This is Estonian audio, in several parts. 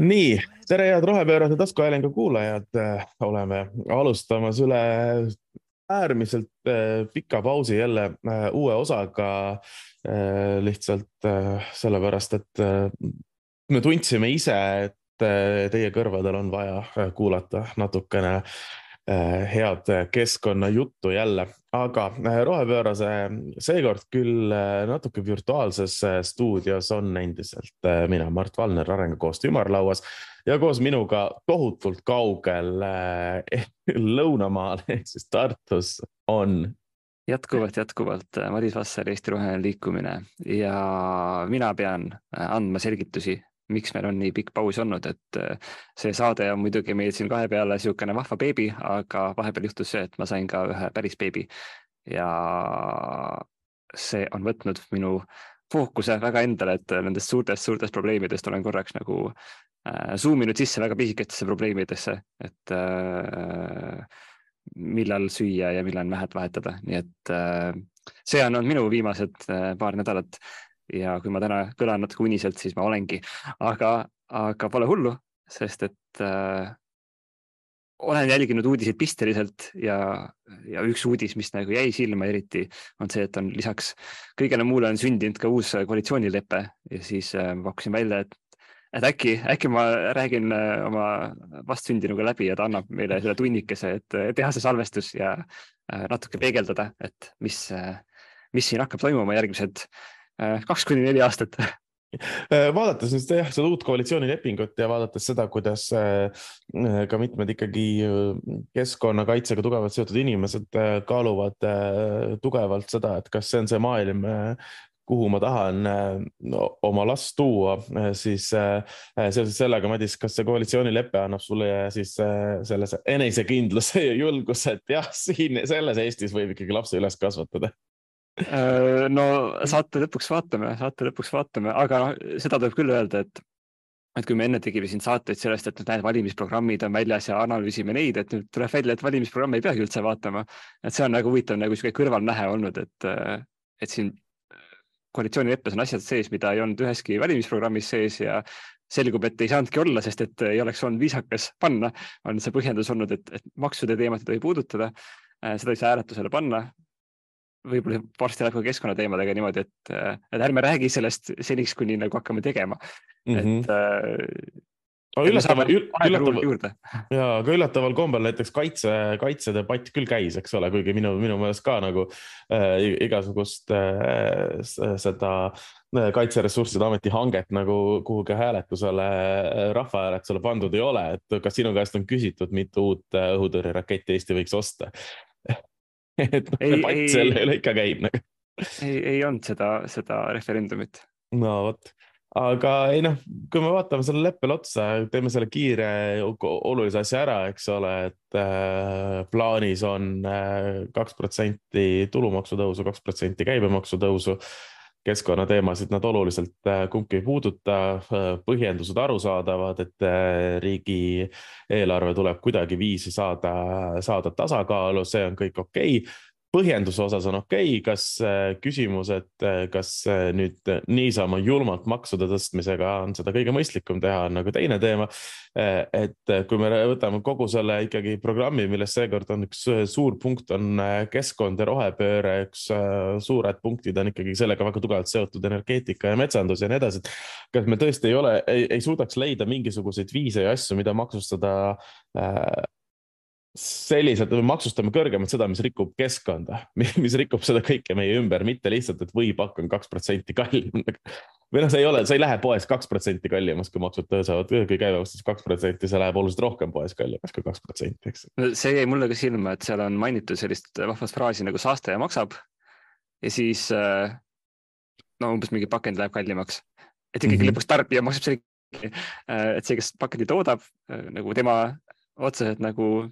nii, tere, head rohepöörase taskuhäälingu kuulajad. oleme alustamas üle äärmiselt äh, pika pausi jälle äh, uue osaga. Äh, lihtsalt sellepärast, et me tundsime ise, et teie kõrvadel on vaja kuulata natukene head keskkonnajuttu jälle, aga rohepöörase seekord küll natuke virtuaalses stuudios on endiselt mina, Mart Valner Arengukoostöö ümarlauas ja koos minuga tohutult kaugel lõunamaal ehk siis Tartus on. jätkuvalt, jätkuvalt Madis Vasser, Eesti Roheline Liikumine ja mina pean andma selgitusi, miks meil on nii pikk paus olnud, et eh, see saade on muidugi meil siin kahe peale niisugune vahva beebi, aga vahepeal juhtus see, et ma sain ka ühe päris beebi. Ja see on võtnud minu fookuse väga endale, et nendest suurtest-suurtest probleemidest olen korraks nagu äh, zoom inud sisse väga pisikestesse probleemidesse, et äh, millal süüa ja millal mähed vahetada, nii et äh, see on olnud minu viimased äh, paar nädalat ja kui ma täna kõlan natuke uniselt, siis ma olengi, aga, aga pole hullu, sest et äh, olen jälginud uudiseid pisteliselt ja, ja üks uudis, mis nagu jäi silma eriti, on see, et on lisaks kõigele muule on sündinud ka uus koalitsioonilepe. Ja siis äh, pakkusin välja, et, et äkki, äkki ma räägin äh, oma vastsündinuga läbi ja ta annab meile selle tunnikese, et teha see salvestus ja äh, natuke peegeldada, et mis äh,, mis siin hakkab toimuma järgmised äh, kaks kuni neli aastat. Äh, vaadates nüüd jah, seda uut koalitsioonilepingut ja vaadates seda, kuidas äh, ka mitmed ikkagi äh, keskkonnakaitsega tugevalt seotud inimesed kaaluvad tugevalt seda, et kas see on see maailm, kuhu ma tahan oma last tuua, siis seoses sellega, Madis, kas see koalitsioonilepe annab sulle siis selles enesekindluse ja julguse, et jah, siin selles Eestis võib ikkagi lapse üles kasvatada? Äh, no saate lõpuks vaatame, saate lõpuks vaatame, aga noh, seda tuleb küll öelda, et et kui me enne tegime siin saateid sellest, et näed, valimisprogrammid on väljas ja analüüsime neid, et nüüd tuleb välja, et valimisprogramme ei peagi üldse vaatama. et see on nagu huvitav nagu sihuke kõrvalnähe olnud, et, et siin koalitsioonileppes on asjad sees, mida ei olnud üheski valimisprogrammis sees ja selgub, et ei saanudki olla, sest et ei oleks olnud viisakas panna, on see põhjendus olnud, et, et maksude teemat ei tohi puudutada. seda ei saa hääletusele panna, võib-olla varsti läheb ka keskkonnateemadega niimoodi, et, et ärme räägi sellest seniks, kuni nagu hakkame tegema mm. -hmm. et äh, aga üllataval, üllataval, ja, aga üllataval kombel näiteks kaitse, kaitsedebatt küll käis, eks ole, kuigi minu, minu meelest ka nagu äh, igasugust äh, seda äh, Kaitseressursside Ameti hanget nagu kuhugi hääletusele äh,, rahvahääletusele pandud ei ole, et kas sinu käest on küsitud, mitu uut äh, õhutõrjeraketti Eesti võiks osta et noh, debatt selle üle ikka käib nagu. ei, ei olnud seda, seda referendumit. no vot, aga ei noh, kui me vaatame selle leppele otsa, teeme selle kiire olulise asja ära, eks ole, et äh, plaanis on äh, kaks äh, protsenti tulumaksu tõusu, kaks protsenti käibemaksu tõusu keskkonnateemasid nad oluliselt äh, kumbki ei puuduta, äh, põhjendused arusaadavad, et riigieelarve tuleb kuidagiviisi saada, saada tasakaalu, see on kõik okei. okay põhjenduse osas on okei okay., kas äh, küsimus, et äh, kas äh, nüüd niisama julmalt maksude tõstmisega on seda kõige mõistlikum teha, on nagu teine teema. et kui me võtame kogu selle ikkagi programmi, milles seekord on üks suur punkt, on keskkond ja rohepööre, üks suured punktid on ikkagi sellega väga tugevalt seotud energeetika ja metsandus ja nii edasi. et kas me tõesti ei ole, ei suudaks leida mingisuguseid viise ja asju, mida maksustada selliselt, me maksustame kõrgemalt seda, mis rikub keskkonda, mis rikub seda kõike meie ümber, mitte lihtsalt, et või pakk on kaks protsenti kallim. või noh, see ei ole, sa ei lähe poes kaks protsenti kallimaks, kui maksud tõusevad, kui käibemaksust kaks protsenti, see läheb oluliselt rohkem poes kallimaks kui kaks protsenti, eks. see jäi mulle ka silma, et seal on mainitud sellist vahvat fraasi nagu saastaja maksab ja siis äh, no umbes mingi pakend läheb kallimaks, et ikkagi mm -hmm. lõpuks tarbija maksab selle, äh, et see, kes pakendi toodab, äh, nagu tema otseselt nagu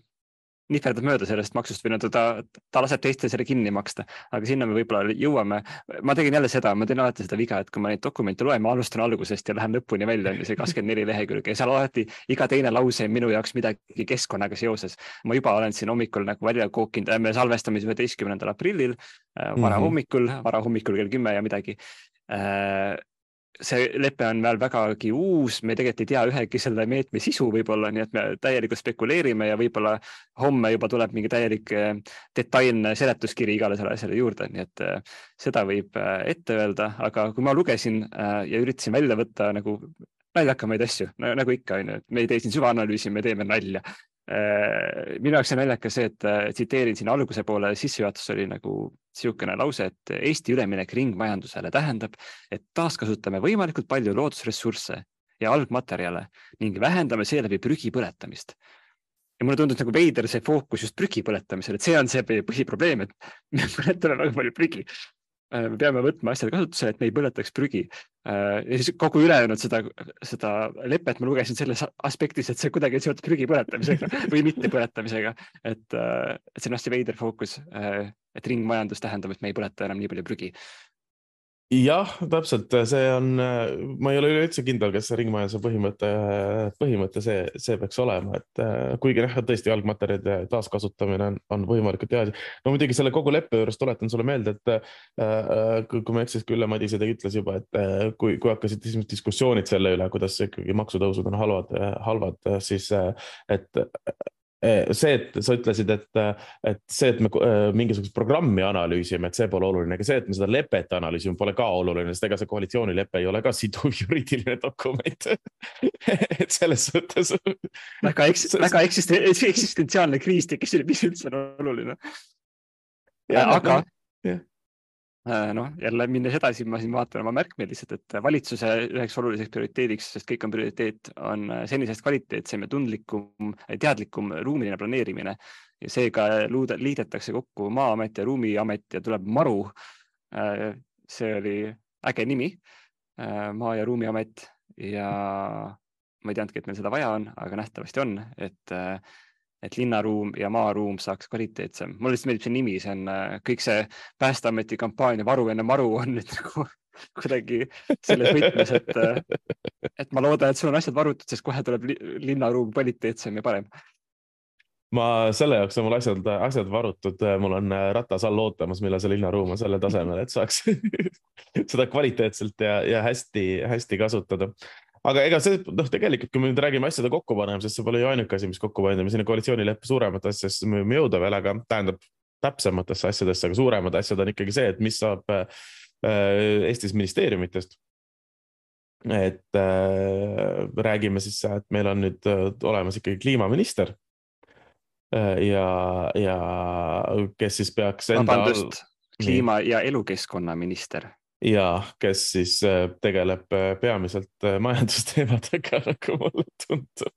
nihverdab mööda sellest maksust või no ta, ta laseb teistel selle kinni maksta, aga sinna me võib-olla jõuame. ma tegin jälle seda, ma teen alati seda viga, et kui ma neid dokumente loen, ma alustan algusest ja lähen lõpuni välja, on ju see kakskümmend neli lehekülge ja seal alati iga teine lause on minu jaoks midagi keskkonnaga seoses. ma juba olen siin hommikul nagu välja kookinud, me salvestame üheteistkümnendal aprillil äh, varahommikul mm -hmm., varahommikul kell kümme ja midagi äh, see lepe on veel vägagi uus, me tegelikult ei tea ühegi selle meetme sisu võib-olla, nii et me täielikult spekuleerime ja võib-olla homme juba tuleb mingi täielik äh, detailne seletuskiri igale selle asjale juurde, nii et äh, seda võib ette öelda, aga kui ma lugesin ja üritasin välja võtta nagu naljakamaid asju nagu ikka onju, et me ei tee siin süvaanalüüsi, me teeme nalja minu jaoks on naljakas see, et äh, tsiteerin siin alguse poole sissejuhatus oli nagu niisugune lause, et Eesti üleminek ringmajandusele tähendab, et taaskasutame võimalikult palju loodusressursse ja algmaterjale ning vähendame seeläbi prügi põletamist. ja mulle tundus nagu veider see fookus just prügi põletamisel, et see on see põhiprobleem, et me põletame väga palju prügi Äh, me peame võtma asjad kasutusele, et me ei põletaks prügi. Äh, ja siis kogu ülejäänud seda, seda lepet ma lugesin selles aspektis, et see kuidagi on seotud prügi põletamisega või mitte põletamisega. et, äh, et see on hästi veider fookus, et ringmajandus tähendab, et me ei põleta enam nii palju prügi jah, täpselt, see on, ma ei ole üleüldse kindel, kas see ringmajanduse põhimõte, põhimõte see, see peaks olema, et kuigi noh, tõesti algmaterjalide taaskasutamine on, on võimalikult hea asi. no muidugi selle kogu leppe juures tuletan sulle meelde, et äh, kui ma ei eksi, siis Ülle Madise ütles juba, et kui, kui hakkasid diskussioonid selle üle, kuidas ikkagi maksutõusud on halvad, halvad, siis et see, et sa ütlesid, et, et see, et me eh, mingisugust programmi analüüsime, et see pole oluline, aga see, et me seda lepet analüüsime, pole ka oluline, sest ega see koalitsioonilepe ei ole ka siduv juriidiline dokument et selles suhtes. väga eks-, väga eksistentsiaalne kriis tekkis, mis üldse on oluline. aga ja noh, jälle minnes edasi, ma siin vaatan oma märkmeid lihtsalt, et valitsuse üheks oluliseks prioriteediks, sest kõik on prioriteet, on senisest kvaliteetsem ja tundlikum, teadlikum ruumiline planeerimine ja seega liidetakse kokku Maa-amet ja Ruumiamet ja tuleb MaRu. Äh, see oli äge nimi, äh, Maa- ja Ruumiamet ja ma ei teadnudki, et meil seda vaja on, aga nähtavasti on, et et linnaruum ja maaruum saaks kvaliteetsem. mulle lihtsalt meeldib see nimi, see on äh, kõik see Päästeameti kampaania Varu enne maru on nüüd nagu kuidagi selles võtmes, et, äh, et ma loodan, et sul on asjad varutud, sest kohe tuleb linnaruum kvaliteetsem ja parem. ma selle jaoks on mul asjad, asjad varutud, mul on äh, ratas all ootamas, millal see linnaruum on selle tasemel, et saaks seda kvaliteetselt ja, ja hästi-hästi kasutada aga ega see noh, tegelikult, kui me nüüd räägime asjade kokkupanemisest, see pole ju ainuke asi, mis kokku panna, me sinna koalitsioonileppe suuremate asjadesse võime jõuda veel, aga tähendab täpsematesse asjadesse, aga suuremad asjad on ikkagi see, et mis saab äh, Eestis ministeeriumitest. et äh, räägime siis, et meil on nüüd äh, olemas ikkagi kliimaminister äh,. ja, ja kes siis peaks. vabandust, kliima ja elukeskkonnaminister ja kes siis äh, tegeleb äh, peamiselt äh, majandusteemadega, nagu mulle tundub.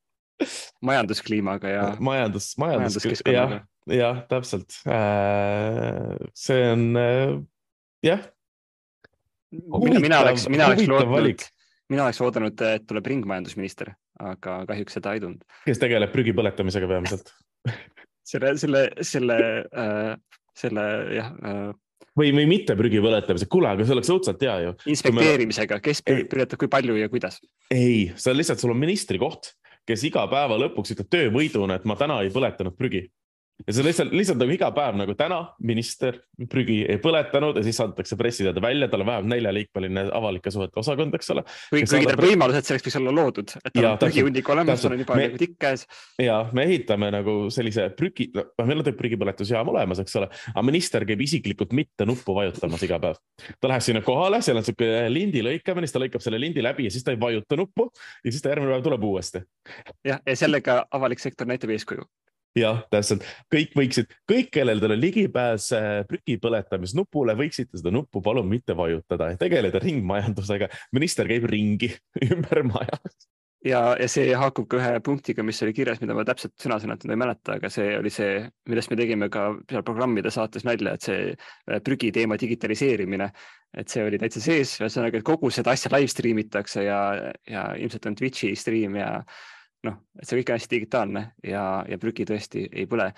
majanduskliimaga ja. majandus, majandus, jah, jah, täpselt. see on jah. mina, mina oleks, mina oleks lootnud, mina oleks oodanud, et tuleb ringmajandusminister, aga kahjuks seda ei tulnud. kes tegeleb prügi põletamisega peamiselt selle, selle, selle äh,, selle jah äh, või, või mitte prügi põletamisega, kuule, aga see oleks õudselt hea ju. inspekteerimisega, kes põletab, kui palju ja kuidas? ei, see on lihtsalt, sul on ministri koht, kes iga päeva lõpuks ütleb töövõiduna, et ma täna ei põletanud prügi ja see lihtsalt, lihtsalt nagu iga päev nagu täna minister prügi ei põletanud ja siis saadetakse pressiteade välja, tal on vähemalt neljaliikmeline avalike suhete osakond, eks ole. kuigi tal on võimalus, et selleks võiks olla loodud, et tal on prügihunnik olemas, tal on juba nagu tikk käes. ja me ehitame nagu sellise prügi, noh, meil on prügipõletusjaam olemas, eks ole, aga minister käib isiklikult mitte nuppu vajutamas iga päev. ta läheb sinna kohale, seal on sihuke lindi lõikamine, siis ta lõikab selle lindi läbi ja siis ta ei vajuta nuppu ja siis ta järgmine päev tuleb uuesti. jah, ja sellega avalik sektor näitab eeskuju jah, täpselt, kõik võiksid, kõik, kellel teil on ligipääs äh, prügi põletamisnupule, võiksite seda nuppu palun mitte vajutada ja tegeleda ringmajandusega. minister käib ringi ümber maja. ja, ja see haakub ka ühe punktiga, mis oli kirjas, mida ma täpselt sõna-sõnalt ei mäleta, aga see oli see, millest me tegime ka seal programmide saates nalja, et see äh, prügi teema digitaliseerimine, et see oli täitsa sees, ühesõnaga, et kogu seda asja live stream itakse ja, ja ilmselt on Twitch'i stream ja noh, et see kõik on hästi digitaalne ja, ja prügi tõesti ei põle.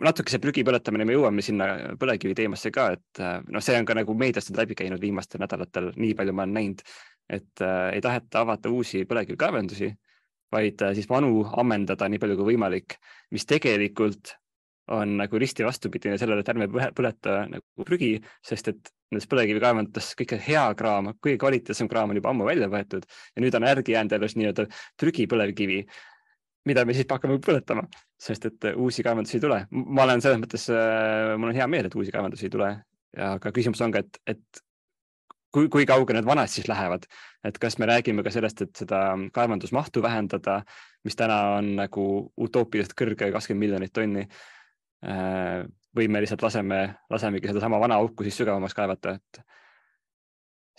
natuke see prügi põletamine, me jõuame sinna põlevkivi teemasse ka, et noh, see on ka nagu meediast läbi käinud viimastel nädalatel, nii palju ma olen näinud, et äh, ei taheta avada uusi põlevkivikaevandusi, vaid äh, siis vanu ammendada nii palju kui võimalik, mis tegelikult on nagu risti vastupidine sellele, et ärme põleta nagu prügi, sest et nendes põlevkivikaevandutes kõige hea kraam, kõige kvaliteetsem kraam on juba ammu välja võetud ja nüüd on järgi jäänud alles nii-öelda prügipõlevkivi, mida me siis hakkame põletama, sest et uusi kaevandusi ei tule. ma olen selles mõttes, äh, mul on hea meel, et uusi kaevandusi ei tule, aga küsimus on ka, et, et kui, kui kaugele need vanad siis lähevad, et kas me räägime ka sellest, et seda kaevandusmahtu vähendada, mis täna on nagu utoopiliselt kõrge, kakskümmend miljonit tonni. Äh, või me lihtsalt laseme, lasemegi sedasama vana auku siis sügavamaks kaevata, et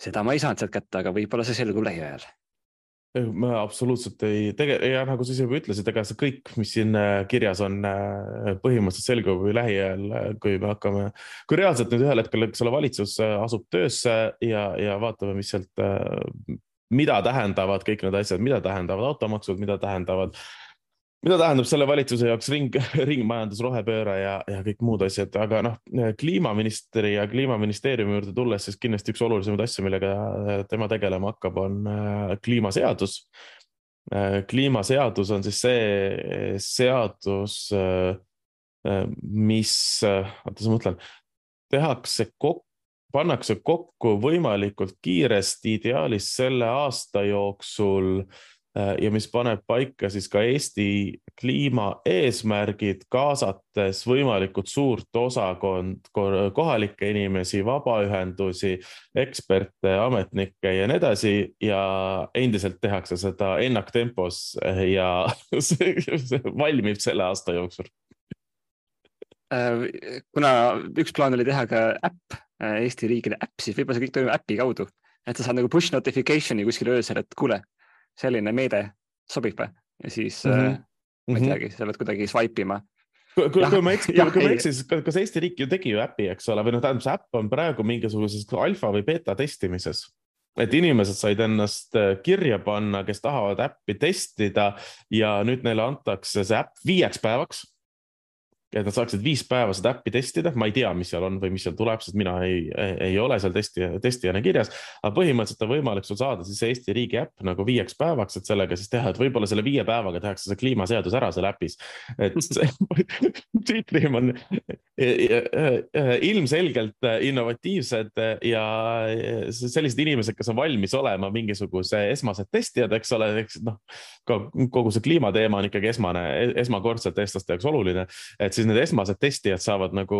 seda ma ei saanud sealt kätte, aga võib-olla see selgub lähiajal. Ma absoluutselt ei, tegelikult ja nagu sa ise juba ütlesid, ega see kõik, mis siin äh, kirjas on, äh, põhimõtteliselt selgub ju lähiajal, äh, kui me hakkame, kui reaalselt nüüd ühel hetkel, eks ole, valitsus asub töösse ja, ja vaatame, mis sealt, mida tähendavad kõik need asjad, mida tähendavad automaksud, mida tähendavad mida tähendab selle valitsuse jaoks ring, ringmajandus, rohepööre ja, ja kõik muud asjad, aga noh, kliimaministri ja kliimaministeeriumi juurde tulles, siis kindlasti üks olulisemaid asju, millega tema tegelema hakkab, on äh, kliimaseadus. Äh, kliimaseadus on siis see seadus, äh, mis, oota, ma mõtlen, tehakse kokku pannakse kokku võimalikult kiiresti, ideaalis selle aasta jooksul Äh, ja mis paneb paika siis ka Eesti kliimaeesmärgid, kaasates võimalikult suurt osakond kohalikke inimesi, vabaühendusi, eksperte, ametnikke ja nii edasi. Ja endiselt tehakse seda ennaktempos ja see valmib selle aasta jooksul. Äh, kuna üks plaan oli teha ka äpp, äh, Eesti riigile äpp, siis võib-olla see kõik toimub äpi kaudu, et sa saad nagu push notification'i kuskil öösel, et kuule selline meede sobib ja siis mm -hmm. ma ei mhm. teagi, sa pead kuidagi swipe ima kui, kui, kui ma eksin, kui ma eksin, siis kas Eesti riik ju tegi ju äpi, eks ole, või noh, tähendab, see äpp on praegu mingisuguses alfa või beeta testimises. et inimesed said ennast äh, kirja panna, kes tahavad äppi testida ja nüüd neile antakse see äpp viieks päevaks et nad saaksid viis päeva seda äppi testida, ma ei tea, mis seal on või mis seal tuleb, sest mina ei, ei, ole seal testi, testijana kirjas. aga põhimõtteliselt on võimalik sul saada siis Eesti riigi äpp nagu viieks päevaks, et sellega siis teha, et võib-olla selle viie päevaga tehakse see kliimaseadus ära seal äpis. et tiim on ilmselgelt innovatiivsed ja sellised inimesed, kes on valmis olema mingisuguse esmased testijad, eks ole, eks noh, ka kogu see kliimateema on ikkagi esmane, esmakordselt eestlaste jaoks oluline, et siis need esmased testijad saavad nagu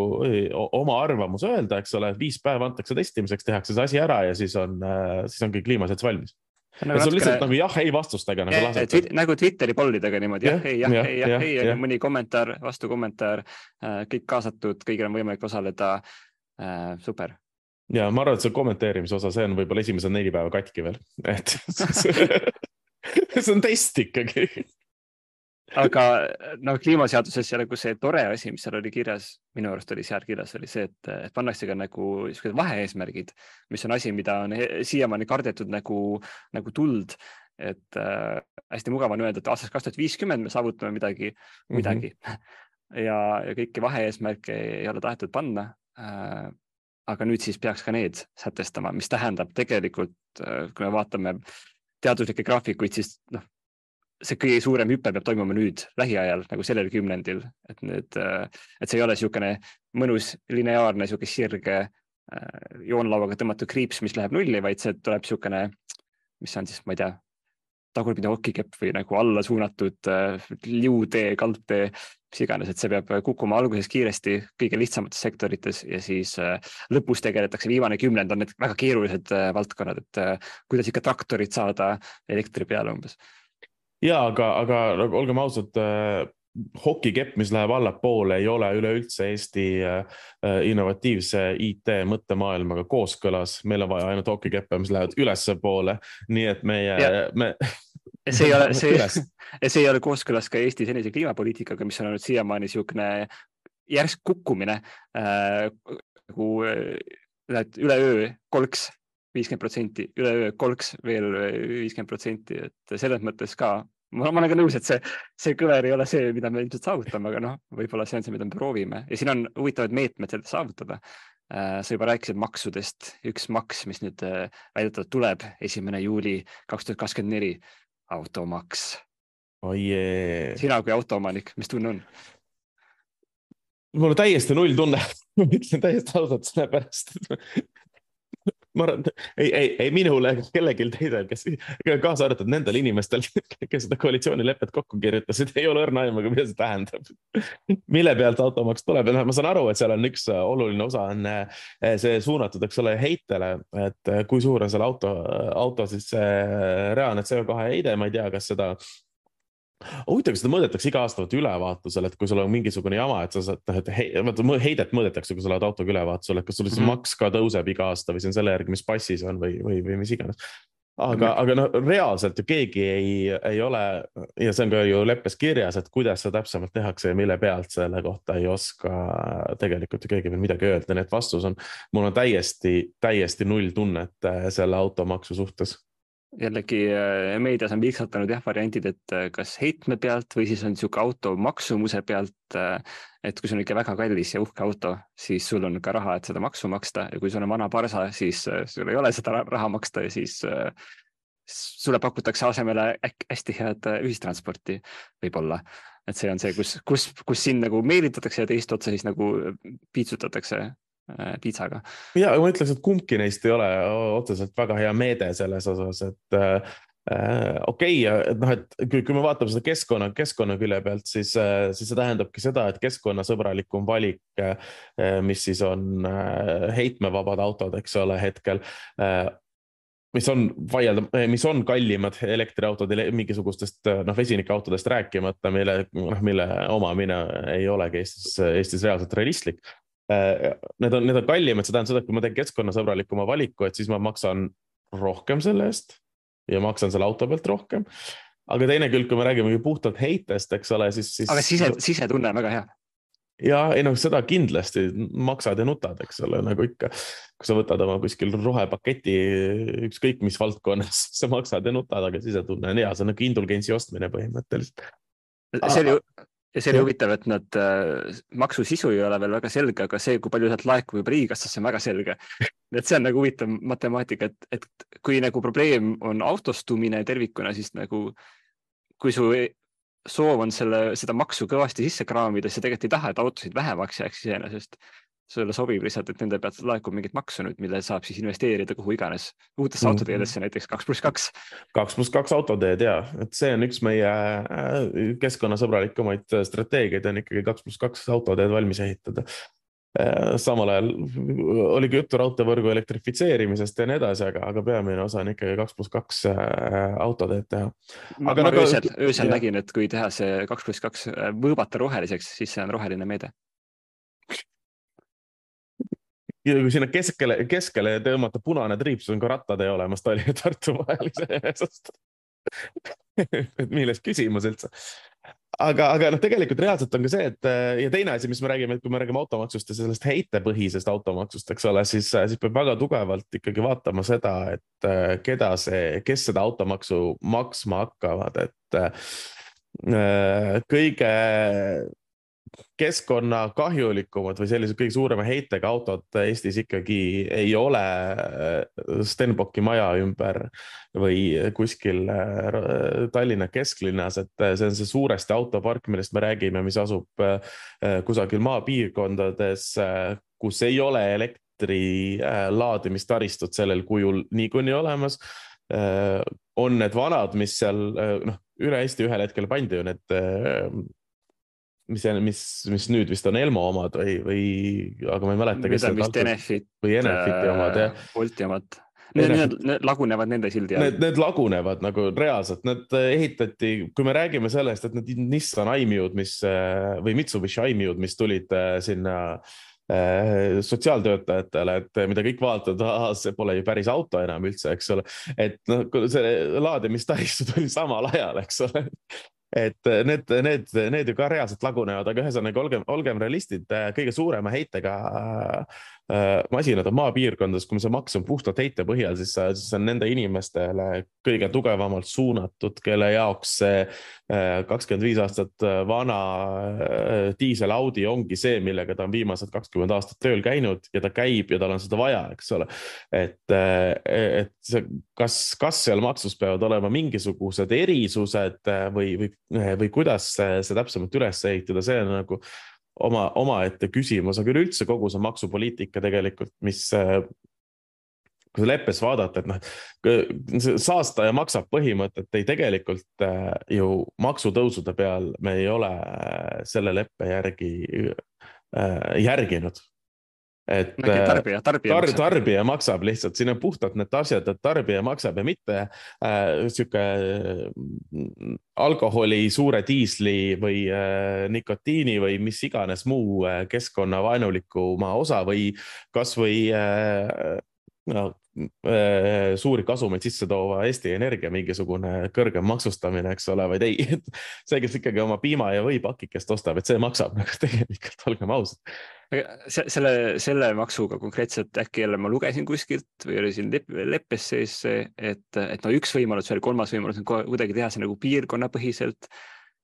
oma arvamuse öelda, eks ole, viis päeva antakse testimiseks, tehakse see asi ära ja siis on, äh, siis ongi kliimaseadus valmis. Nagu et sul lihtsalt nagu jah, ei vastustega nagu lased. nagu Twitteri pollidega niimoodi jah, ei, jah, ei, jah, ei ja mõni kommentaar, vastukommentaar, äh, kõik kaasatud, kõigil on võimalik osaleda. Äh, super ja ma arvan, et see kommenteerimise osa, see on võib-olla esimesed neli päeva katki veel, et see on test ikkagi aga no kliimaseaduses ja nagu see tore asi, mis seal oli kirjas, minu arust oli seal kirjas, oli see, et, et pannakse ka nagu niisugused vaheeesmärgid, mis on asi, mida on siiamaani kardetud nagu, nagu tuld. et äh, hästi mugav on öelda, et aastast kaks tuhat viiskümmend me saavutame midagi mm, -hmm. midagi ja, ja kõiki vaheeesmärke ei, ei ole tahetud panna äh, aga nüüd siis peaks ka need sätestama, mis tähendab tegelikult, äh, kui me vaatame teaduslikke graafikuid, siis noh, see kõige suurem hüpe peab toimuma nüüd lähiajal nagu sellel kümnendil, et need, et see ei ole niisugune mõnus lineaarne niisugune sirge äh, joonlauaga tõmmatud kriips, mis läheb nulli, vaid see tuleb niisugune, mis on siis, ma ei tea, tagurpidi hokikepp või nagu alla suunatud äh, liutee, kaldtee, mis iganes, et see peab kukkuma alguses kiiresti kõige lihtsamates sektorites ja siis äh, lõpus tegeletakse, viimane kümnend on need väga keerulised äh, valdkonnad, et äh, kuidas ikka traktorit saada elektri peale umbes ja aga, aga nagu olgem ausad äh, hokikepp, mis läheb allapoole, ei ole üleüldse Eesti äh, innovatiivse IT mõttemaailmaga kooskõlas, meil on vaja ainult hokikeppe, mis lähevad ülespoole, nii et meie, me. see ei ole, see, see ei ole kooskõlas ka Eesti senise kliimapoliitikaga, mis on olnud siiamaani niisugune järsk kukkumine äh, nagu äh, üleöö kolks viiskümmend protsenti, üleöö kolks veel viiskümmend protsenti, et selles mõttes ka ma, olen ka nõus, et see, see kõver ei ole see, mida me ilmselt saavutame, aga noh, võib-olla see on see, mida me proovime ja siin on huvitavad meetmed seda saavutada. Äh, sa juba rääkisid maksudest, üks maks, mis nüüd äh, väidetavalt tuleb esimene juuli kaks tuhat kakskümmend neli, automaks oh. Yeah. sina kui autoomanik, mis tunne on? mul on täiesti null tunne ma ütlen täiesti ausalt, sellepärast ma arvan, ei, ei, ei minul ega kellelgi teisel, kes kaasa arvatud nendel inimestel, kes seda koalitsioonilepet kokku kirjutasid, ei ole õrna aimu, mida see tähendab. mille pealt automaks tuleb? Ja noh, ma saan aru, et seal on üks oluline osa on eh, see suunatud, eks ole, heitele, et eh, kui suur on selle auto, auto siis reaalne CO2 heide, ma ei tea, kas seda huvitav, kas seda mõõdetakse iga aasta ülevaatusel, et kui sul on mingisugune jama, et sa saad, noh, et vaata heidet mõõdetakse, kui sa lähed autoga ülevaatusele, et kas sul siis mm -hmm. maks ka tõuseb iga aasta või see on selle järgi, mis passis on või, või, või mis iganes. aga mm, -hmm. aga noh, reaalselt ju keegi ei, ei ole ja see on ka ju leppes kirjas, et kuidas seda täpsemalt tehakse ja mille pealt selle kohta ei oska tegelikult ju keegi veel midagi öelda, nii et vastus on, mul on täiesti, täiesti null tunnet äh, selle automaksu suhtes jällegi äh, meedias on viiksatanud jah variandid, et äh, kas heitme pealt või siis on niisugune auto maksumuse pealt. Äh, et kui sul on ikka väga kallis ja uhke auto, siis sul on ka raha, et seda maksu maksta ja kui sul on vana parsa, siis sul ei ole seda raha maksta ja siis sulle pakutakse asemele hästi head ühistransporti võib-olla. et see on see, kus, kus, kus sind nagu meelitatakse ja teist otsa siis nagu piitsutatakse piitsaga. ja ma ütleks, et kumbki neist ei ole otseselt väga hea meede selles osas, et äh, äh okei okay,, noh, et kui, kui me vaatame seda keskkonna, keskkonna külje pealt, siis, äh, siis see tähendabki seda, et keskkonnasõbralikum valik, mis siis on heitmevabad autod, eks ole, hetkel mis on vaielda, mis on kallimad elektriautod mingisugustest noh, vesinikuautodest rääkimata, mille, noh, mille omamine ei olegi Eestis, Eestis reaalselt realistlik Äh, need on, need on kallimad, see tähendab seda, et kui ma teen keskkonnasõbralikuma valiku, et siis ma maksan rohkem selle eest ja maksan selle auto pealt rohkem. aga teine külg, kui me räägime puhtalt heitest, eks ole, siis, siis. aga sise, sisetunne on väga hea. ja ei noh, seda kindlasti maksad ja nutad, eks ole, nagu ikka. kui sa võtad oma kuskil rohepaketi, ükskõik mis valdkonnas, sa maksad ja nutad, aga sisetunne on hea, see on nagu indulgentsi ostmine põhimõtteliselt. see oli ja see oli huvitav, et nad äh,, maksu sisu ei ole veel väga selge, aga see, kui palju sealt laekub juba riigikassasse, on väga selge. et see on nagu huvitav matemaatika, et, et kui nagu probleem on autostumine tervikuna, siis nagu kui su soov on selle, seda maksu kõvasti sisse kraamida, siis sa tegelikult ei taha, et autosid vähemaks jääks iseenesest sulle sobib lihtsalt, et nende pealt laekub mingit maksu nüüd, mille saab siis investeerida kuhu iganes, uutesse mm. autoteedesse näiteks kaks pluss kaks. kaks pluss kaks autoteed ja, et see on üks meie äh, keskkonnasõbralikumaid strateegiaid on ikkagi kaks pluss kaks autoteed valmis ehitada äh, samal ajal oli ka juttu raudteevõrgu elektrifitseerimisest ja nii edasi, aga, aga peamine osa on ikkagi kaks pluss kaks äh, autoteed teha. ma, ma nagu, öösel, öösel nägin, et kui teha see kaks pluss kaks võõbata roheliseks, siis see on roheline meede ja kui sinna keskele, keskele tõmmata punane triip, siis on ka rattatee olemas Tallinna ja Tartu vahel iseenesest et milles küsimus üldse. aga, aga noh, tegelikult reaalselt on ka see, et ja teine asi, mis me räägime, et kui me räägime automaksust ja sellest heitepõhisest automaksust, eks ole, siis, siis peab väga tugevalt ikkagi vaatama seda, et keda see, kes seda automaksu maksma hakkavad, et kõige keskkonnakahjulikumad või sellised kõige suurema heitega autod Eestis ikkagi ei ole äh, Stenbocki maja ümber või kuskil äh, Tallinna kesklinnas, et äh, see on see suuresti autopark, millest me räägime, mis asub kusagil maapiirkondades, kus ei ole elektri laadimistaristut sellel kujul niikuinii olemas. On need vanad, mis seal noh, üle Eesti ühel hetkel pandi ju need mis, mis, mis nüüd vist on Elmo omad või, või, aga ma ei mäleta. Need on vist Enefit. või Enefiti omad jah. Bolti omad. Need, need, need lagunevad nende sildi all. Need, need lagunevad nagu reaalselt, need ehitati, kui me räägime sellest, et need Nissan Aimiud, mis või Mitsubishi Aimiud, mis tulid äh, sinna äh, sotsiaaltöötajatele, et mida kõik vaatavad, see pole ju päris auto enam üldse, eks ole. et noh, see laadimistaristu tuli samal ajal, eks ole et äh, need, need, need ju ka reaalselt lagunevad, aga ühesõnaga olgem, olgem realistid, äh, kõige suurema heitega masinad on maapiirkondades, kui see maks on puhtalt heite põhjal, siis, siis on nende inimestele kõige tugevamalt suunatud, kelle jaoks see äh, kakskümmend viis aastat äh, vana diisel Audi ongi see, millega ta on viimased kakskümmend aastat tööl käinud ja ta käib ja tal on seda vaja, eks ole. et, et see, kas, kas seal maksus peavad olema mingisugused erisused või, või, või kuidas see, see täpsemalt üles ehitada, see on nagu oma, omaette küsimus, aga üleüldse kogu see maksupoliitika tegelikult, mis kui leppes vaadata, et noh, saastaja maksab põhimõtet ei tegelikult ju maksutõusude peal me ei ole selle leppe järgi järginud et tarbija, tarbija, tar, tarbija maksab lihtsalt, siin on puhtalt need asjad, et tarbija maksab ja mitte äh, sihuke äh, alkoholi, suure diisli või äh, nikotiini või mis iganes muu äh, keskkonnavaenulikuma osa või kasvõi äh, no, äh, suuri kasumeid sisse toova Eesti Energia mingisugune kõrgem maksustamine, eks ole, vaid ei, see, kes ikkagi oma piima ja võipakikest ostab, et see maksab nagu tegelikult, olgem ausad selle, selle maksuga konkreetselt äkki jälle ma lugesin kuskilt või oli siin leppes sees see, et, et no üks võimalus veel, kolmas võimalus on kuidagi teha see nagu piirkonnapõhiselt.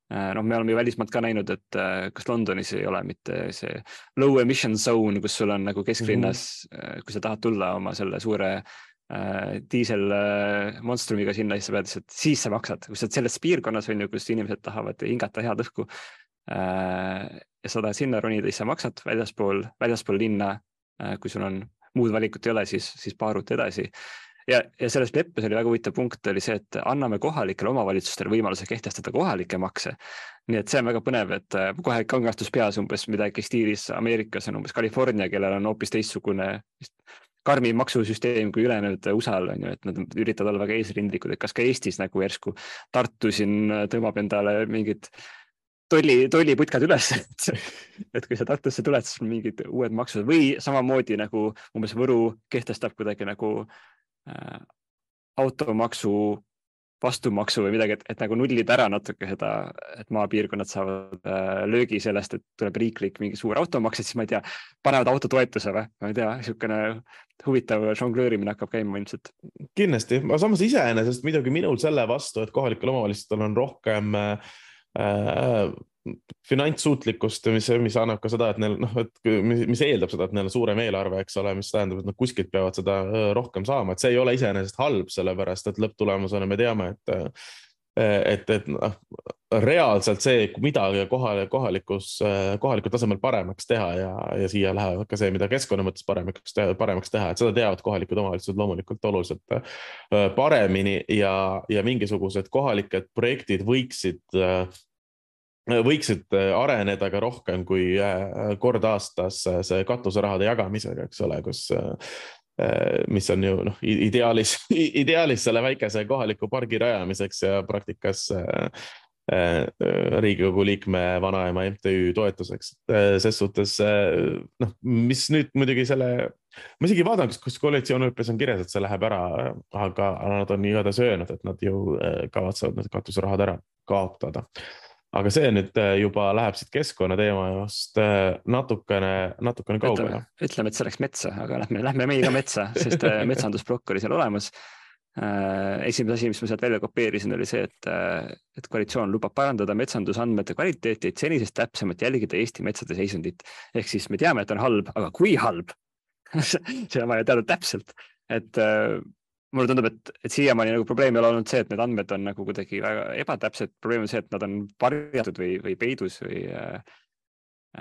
Äh, noh, me oleme ju välismaalt ka näinud, et äh, kas Londonis ei ole mitte see low emission zone, kus sul on nagu kesklinnas mm, -hmm. kui sa tahad tulla oma selle suure äh, diisel äh, monstrumiga sinna, siis sa pead lihtsalt, siis sa maksad, kui sa oled selles piirkonnas on ju, kus inimesed tahavad hingata head õhku äh, ja sa tahad sinna ronida, siis sa maksad väljaspool, väljaspool linna. Kui sul on muud valikut ei ole, siis, siis paar ruuti edasi. Ja, ja selles leppes oli väga huvitav punkt oli see, et anname kohalikele omavalitsustele võimaluse kehtestada kohalikke makse. nii et see on väga põnev, et äh, kohe kangastus peas umbes midagi stiilis Ameerikas on umbes California, kellel on hoopis teistsugune karmim maksusüsteem kui ülejäänud USA-l on ju, et nad üritavad olla väga eesrindlikud, et kas ka Eestis nagu järsku Tartu siin tõmbab endale mingit tolli, tolliputkad üles et kui sa Tartusse tuled, siis mingid uued maksud või samamoodi nagu umbes Võru kehtestab kuidagi nagu äh, automaksu vastumaksu või midagi, et, et nagu nullida ära natuke seda, et maapiirkonnad saavad äh, löögi sellest, et tuleb riiklik mingi suur automaks, et siis ma ei tea, panevad autotoetuse või, ma ei tea, niisugune huvitav žonglöörimine hakkab käima ilmselt. kindlasti, aga samas iseenesest muidugi minul selle vastu, et kohalikel omavalitsustel on rohkem äh, Äh, finantssuutlikkust, mis, mis annab ka seda, et neil noh, et mis eeldab seda, et neil on suurem eelarve, eks ole, mis tähendab, et nad kuskilt peavad seda äh, rohkem saama, et see ei ole iseenesest halb, sellepärast et lõpptulemusena me teame, et äh, et, et noh, reaalselt see, midagi kohal, kohalikus, kohalikul tasemel paremaks teha ja, ja siia läheb ka see, mida keskkonna mõttes paremaks paremaks teha, et seda teavad kohalikud omavalitsused loomulikult oluliselt paremini ja, ja mingisugused kohalikud projektid võiksid võiksid äh, areneda ka rohkem kui äh, kord aastas äh, see katuserahade jagamisega, eks ole, kus mis on ju noh, ideaalis, ideaalis selle väikese kohaliku pargi rajamiseks ja praktikas riigikogu liikme vanaema MTÜ toetuseks. ses suhtes noh, mis nüüd muidugi selle, ma isegi vaatan, kas, kas koalitsioonileppes on kirjas, et see läheb ära, aga nad on igatahes öelnud, et nad ju kavatsevad need katuserahad ära kaotada aga see nüüd äh, juba läheb siit keskkonnateemast äh, natukene, natukene kaugele. ütleme, et see läks metsa, aga lähme, lähme meie ka metsa, sest äh, metsandusplokk oli seal olemas. esimene asi, mis ma sealt välja kopeerisin, oli see, et, et koalitsioon lubab parandada metsandusandmete kvaliteeti, et senisest täpsemalt jälgida Eesti metsade seisundit. ehk siis me teame, et on halb, aga kui halb seda on vaja teada täpselt, et mulle tundub, et, et siiamaani nagu probleem ei ole olnud see, et need andmed on nagu kuidagi väga ebatäpsed, probleem on see, et nad on varjatud või, või peidus või äh,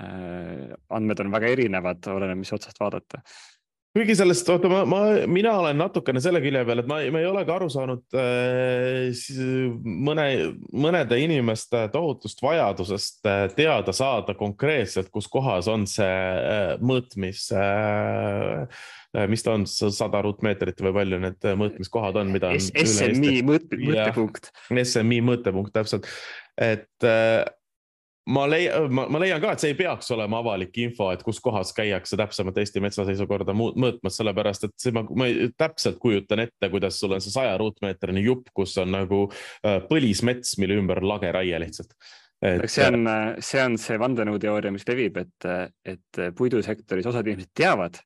äh, andmed on väga erinevad, oleneb, mis otsast vaadata kuigi sellest, oota, ma, ma, mina olen natukene selle külje peal, et ma, ma ei ole ka aru saanud äh, mõne, mõnede inimeste tohutust vajadusest äh, teada saada konkreetselt, kus kohas on see äh, mõõtmis äh, äh mis ta on, sada ruutmeetrit või palju need mõõtmiskohad on, mida on. SMI mõõtepunkt. SMI mõõtepunkt, täpselt, et äh, ma leian, ma leian ka, et see ei peaks olema avalik info, et kus kohas käiakse täpsemalt Eesti metsaseisukorda mõõtmas, sellepärast et see, ma, ma täpselt kujutan ette, kuidas sul on see saja ruutmeetrine jupp, kus on nagu äh, põlismets, mille ümber on lageraie lihtsalt. Et... see on, see on see vandenõuteooria, mis levib, et, et puidusektoris osad inimesed teavad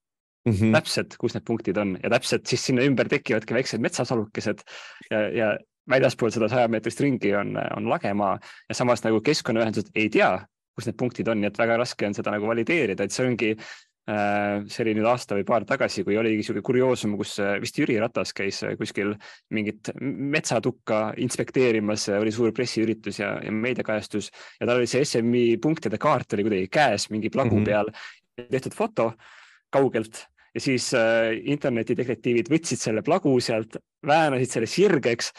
mm -hmm. täpselt, kus need punktid on ja täpselt siis sinna ümber tekivadki väiksed metsasalukesed ja, ja väljaspool seda saja meetrist ringi on, on lagemaa ja samas nagu keskkonnaühendused ei tea, kus need punktid on, nii et väga raske on seda nagu valideerida, et see ongi Äh, see oli nüüd aasta või paar tagasi, kui oligi sihuke kurioosum, kus äh, vist Jüri Ratas käis äh, kuskil mingit metsatukka inspekteerimas, oli suur pressiüritus ja, ja meediakajastus ja tal oli see SMI punktide kaart oli kuidagi käes mingi plagu mm -hmm. peal, tehtud foto kaugelt ja siis äh, internetidetektiivid võtsid selle plagu sealt, väänasid selle sirgeks.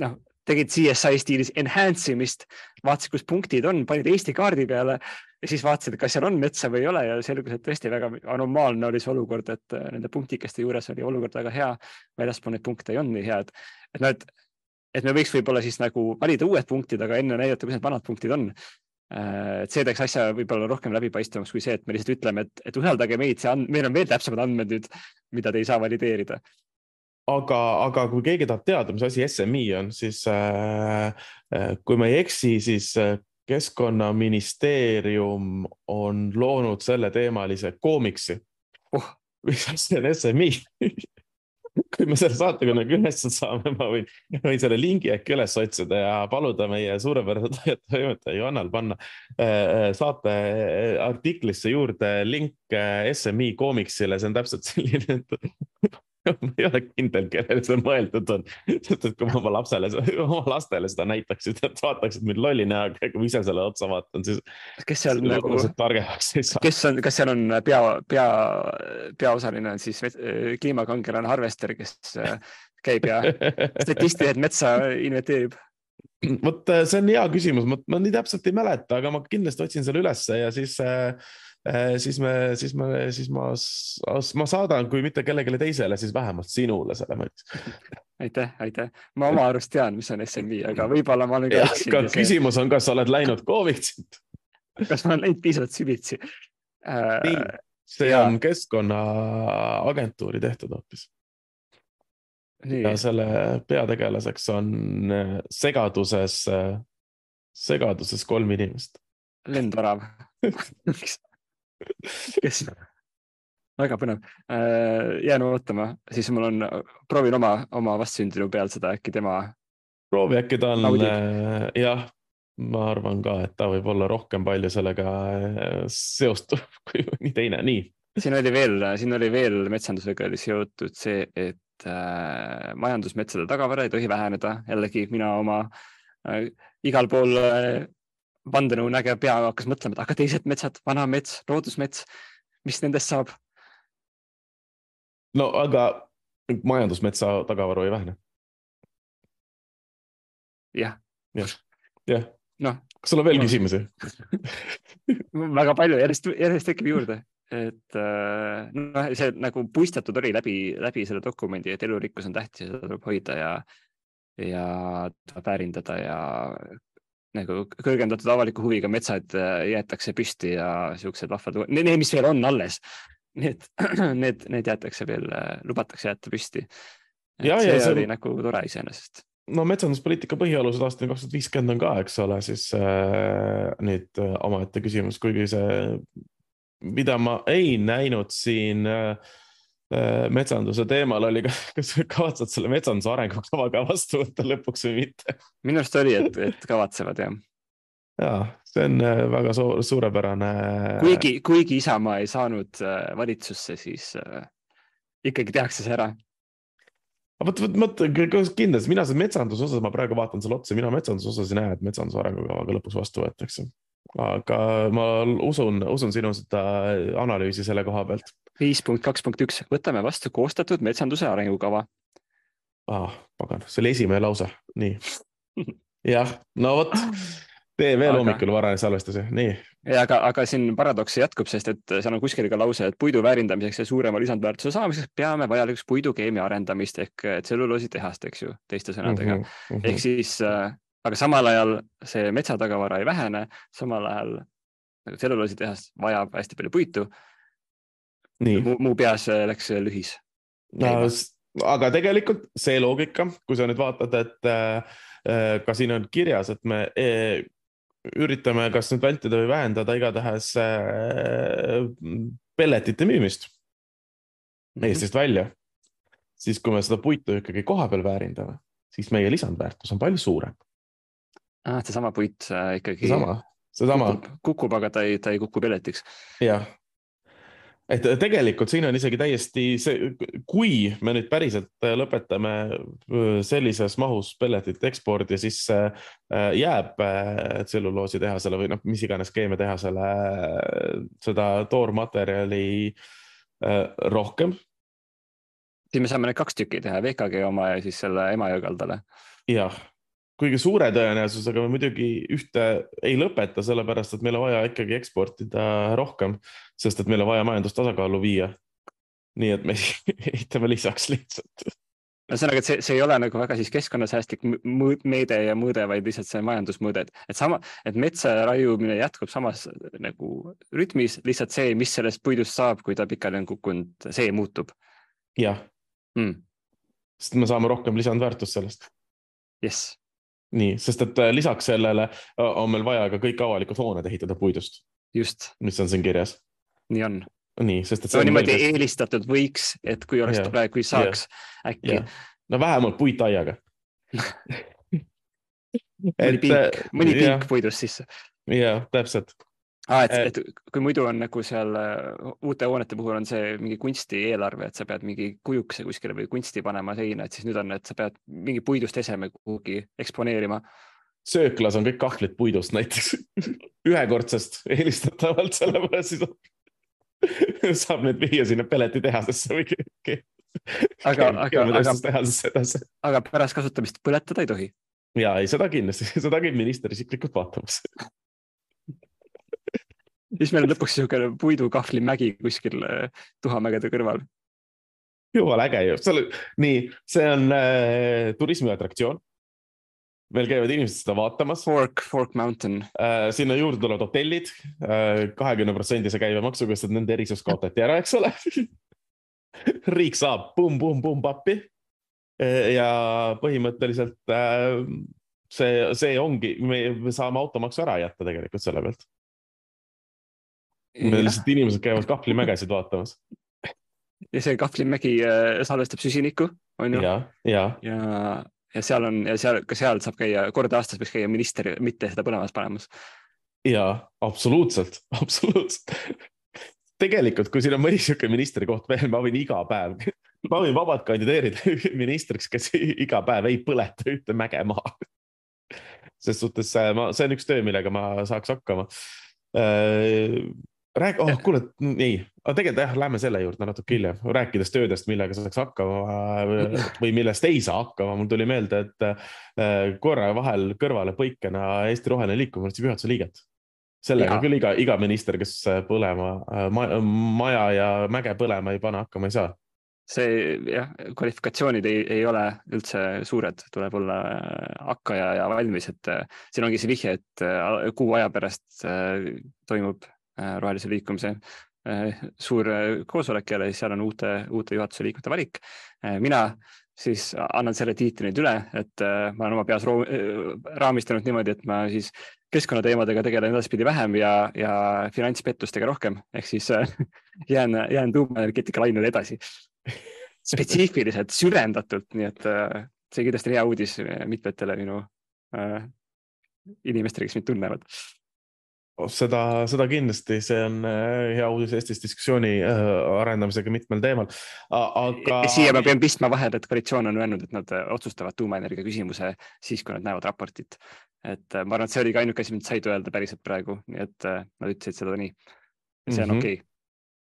Noh, tegid CSI stiilis enhance imist, vaatasid, kus punktid on, panid Eesti kaardi peale ja siis vaatasid, kas seal on metsa või ei ole ja selgus, et tõesti väga anomaalne oli see olukord, et äh, nende punktikeste juures oli olukord väga hea. väljaspool neid punkte ei olnud nii head, et noh, et, et me võiks võib-olla siis nagu valida uued punktid, aga enne näidata, kus need vanad punktid on. Äh, et see teeks asja võib-olla rohkem läbipaistvamaks kui see, et me lihtsalt ütleme, et, et usaldage meid, see and, meil on veel täpsemad andmed nüüd, mida te ei saa valideerida aga, aga kui keegi tahab teada, mis asi SMI on, siis äh, äh, kui ma ei eksi, siis äh, keskkonnaministeerium on loonud selleteemalise koomiksi. Oh.. mis asi on SMI kui me selle saatega nagu üles saame, ma võin, võin selle lingi äkki üles otsida ja paluda meie suurepärase toimetaja Johannal panna äh, saate artiklisse juurde link SMI koomiksile, see on täpselt selline, et ma ei ole kindel, kellele see mõeldud on. sest et kui ma oma lapsele, oma lastele seda näitaksin, et vaataksid mind lolli näoga ja kui ma ise selle otsa vaatan, siis. kes seal nagu, targemaks ei saa. kes on, kas seal on pea, pea, peaosaline on siis kliimakangelane Harvester, kes äh, käib ja statistiliselt metsa inventeerib? vot äh, see on hea küsimus, ma nii täpselt ei mäleta, aga ma kindlasti otsin selle ülesse ja siis Äh, siis me, siis me, siis ma, ma saadan, kui mitte kellelegi teisele, siis vähemalt sinule selle mõttes. aitäh, aitäh, ma oma arust tean, mis on SMI, aga võib-olla ma olen ka eksinud. küsimus on, kas sa oled läinud Covidit kas ma olen läinud piisavalt süvitsi äh,? nii, see ja. on Keskkonnaagentuuri tehtud hoopis. ja selle peategelaseks on äh, segaduses, äh, segaduses kolm inimest. lendorav kes, väga põnev. Äh, jään ootama, siis mul on, proovin oma, oma vastsündinu peal seda, äkki tema. proovi, äkki ta on, äh, jah, ma arvan ka, et ta võib olla rohkem palju sellega äh, seostuv kui mõni teine, nii. siin oli veel, siin oli veel metsandusega oli seotud see, et äh, majandusmetsade tagavara ei tohi väheneda, jällegi mina oma äh, igal pool äh, vandenõunägeja pea hakkas mõtlema, et aga teised metsad, vana mets, loodusmets, mis nendest saab? no aga majandusmetsa tagavaru ei vähene. jah. jah, jah. noh. kas sul on veel no. küsimusi väga palju, järjest, järjest tekib juurde, et äh, noh, see nagu puistatud oli läbi, läbi selle dokumendi, et elurikkus on tähtis ja seda tuleb hoida ja, ja väärindada ja nagu kõrgendatud avaliku huviga metsad äh, jäetakse püsti ja siuksed vahvad, need, mis veel on alles, need, need, need jäetakse veel, äh, lubatakse jätta püsti. Ja, see, see oli nagu tore iseenesest no metsanduspoliitika põhialused aastani kaks tuhat viiskümmend on ka, eks ole, siis äh, nüüd äh, omaette küsimus, kuigi see, mida ma ei näinud siin Äh, metsanduse teemal oli, kas kavatsed selle metsanduse arengukava ka vastu võtta lõpuks või mitte? minu arust oli, et, et kavatsevad jah. ja see on äh, väga su suurepärane. kuigi, kuigi Isamaa ei saanud äh, valitsusse, siis äh, ikkagi tehakse see ära. vot, vot, vot kindlasti mina selle metsanduse osas, ma praegu vaatan sulle otsa, mina metsanduse osas ei näe, et metsanduse arengukava ka lõpuks vastu võetakse. Aga ma usun, usun sinu seda analüüsi selle koha pealt viis punkt kaks punkt üks, võtame vastu koostatud metsanduse arengukava. ah, pagan, see oli esimene lause, nii. jah, no vot, tee veel aga... hommikul varajane salvestuse, nii. ja aga, aga siin paradoks jätkub, sest et seal on kuskil ka lause, et puidu väärindamiseks ja suurema lisandväärtuse saamiseks peame vajalikuks puidukeemia arendamist ehk tselluloositehast, eks ju, teiste sõnadega mm. -hmm, mm -hmm. ehk siis äh, aga samal ajal see metsatagavara ei vähene, samal ajal nagu tselluloositehas vajab hästi palju puitu mu, mu peas äh, läks äh, lühis no,. aga tegelikult see loogika, kui sa nüüd vaatad, et äh, äh, ka siin on kirjas, et me äh, üritame kas nüüd vältida või vähendada igatahes äh, pelletite müümist mm -hmm. Eestist välja, siis kui me seda puitu ikkagi kohapeal väärindame, siis meie lisandväärtus on palju suurem ah,. seesama puit äh, ikkagi. seesama, seesama. kukub, aga ta ei, ta ei kuku pelletiks. jah, et tegelikult siin on isegi täiesti see, kui me nüüd päriselt lõpetame sellises mahus pelletite ekspordi, siis jääb tselluloositehasele või noh, mis iganes keemiatehasele seda toormaterjali rohkem. siis me saame need kaks tükki teha, VKG oma ja siis selle Emajõe kaldale. jah kuigi suure tõenäosusega me muidugi ühte ei lõpeta, sellepärast et meil on vaja ikkagi eksportida rohkem, sest et meil on vaja majandust tasakaalu viia. nii et me ehitame lisaks lihtsalt. ühesõnaga, et see, see ei ole nagu väga siis keskkonnasäästlik meede ja mõõde, vaid lihtsalt see majandusmõõde, et, et sama, et metsa raiumine jätkub samas nagu rütmis, lihtsalt see, mis sellest puidust saab, kui ta pikali on kukkunud, see muutub. jah mm., sest me saame rohkem lisandväärtust sellest. jess nii, sest et äh, lisaks sellele äh, on meil vaja ka kõik avalikud hooned ehitada puidust. just. mis on siin kirjas. nii on. nii, sest et. no niimoodi veel... eelistatud võiks, et kui oleks tore, kui saaks ja. äkki. no vähemalt puitaiaga mõni piik, mõni piik puidust sisse. jah, täpselt ah,. et, et kui muidu on nagu seal äh, uute hoonete puhul on see mingi kunstieelarve, et sa pead mingi kujukese kuskile või kunsti panema seina, et siis nüüd on, et sa pead mingi puidust eseme kuhugi eksponeerima. sööklas on kõik kahvlid puidust näiteks ühekordsest eelistatavalt, sellepärast siis saab need viia sinna pelletitehasesse või aga, aga, aga, aga pärast kasutamist põletada ei tohi. ja ei, seda kindlasti, seda käib minister isiklikult vaatamas siis meil on lõpuks niisugune puidukahvlimägi kuskil äh, tuhamägede kõrval. jumala äge ju, seal, nii, see on äh, turismiatraktsioon. meil käivad inimesed seda vaatamas. Fork, Fork Mountain äh,. sinna juurde tulevad hotellid äh, kahekümne protsendise käibemaksuga, sest nende erisus kaotati ära, eks ole riik saab pumm-pumm-pumm pappi. Äh, ja põhimõtteliselt äh, see, see ongi, me saame automaksu ära jätta tegelikult selle pealt meil lihtsalt inimesed käivad kahvlimägesid vaatamas. ja see kahvlimägi äh, salvestab süsinikku, on ju? ja, ja, ja, ja seal on ja seal, ka seal saab käia, kord aastas võiks käia minister mitte seda põlemas panemas. ja absoluutselt, absoluutselt tegelikult, kui siin on mõni sihuke ministri koht veel, ma võin iga päev, ma võin vabalt kandideerida ministriks, kes iga päev ei põleta ühte mäge maha. ses suhtes ma, see on üks töö, millega ma saaks hakkama äh, räägi, oh kuule, ei, aga tegelikult jah, lähme selle juurde natuke hiljem, rääkides töödest, millega saaks hakkama või millest ei saa hakkama, mul tuli meelde, et äh, korra vahel kõrvale põikena Eesti Roheline Liikumine otsib juhatuse liiget. sellega ja. küll iga, iga minister, kes põlema ma,, maja ja mäge põlema ei pane, hakkama ei saa see jah, kvalifikatsioonid ei, ei ole üldse suured, tuleb olla äh, hakkaja ja valmis, et äh, siin ongi see vihje, et kuu aja pärast toimub Äh, rohelise liikumise äh, suur äh, koosolek jälle, seal on uute, uute juhatuse liikmete valik. mina siis annan selle tiitli nüüd üle, et ma olen oma peas raamistanud niimoodi, et ma siis keskkonnateemadega tegelen edaspidi vähem ja, ja finantspettustega rohkem, ehk siis jään, jään tuumaenergeetika lainele edasi. spetsiifiliselt, süvendatult, nii et see kindlasti on hea uudis mitmetele minu äh, inimestele, kes mind tunnevad seda, seda kindlasti, see on äh, hea uudis Eestis diskussiooni äh, arendamisega mitmel teemal, aga. siia ma pean pistma vahele, et koalitsioon on öelnud, et nad äh, otsustavad tuumaenergia küsimuse siis, kui nad näevad raportit. et ma arvan, et see oli ka ainuke asi, mida said öelda päriselt praegu, nii et nad ütlesid seda nii. see on mm -hmm. okei okay.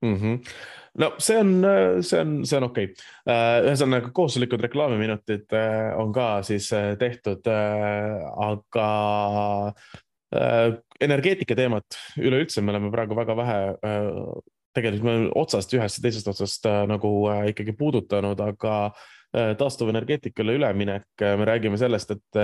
Mm -hmm. no see on, see on, see on okei okay.. ühesõnaga kohustuslikud reklaamiminutid on ka siis tehtud, aga energeetika teemat üleüldse me oleme praegu väga vähe äh, tegelikult me oleme otsast ühest ja teisest otsast äh, nagu ikkagi puudutanud, aga taastuvenergeetikale üleminek, me räägime sellest, et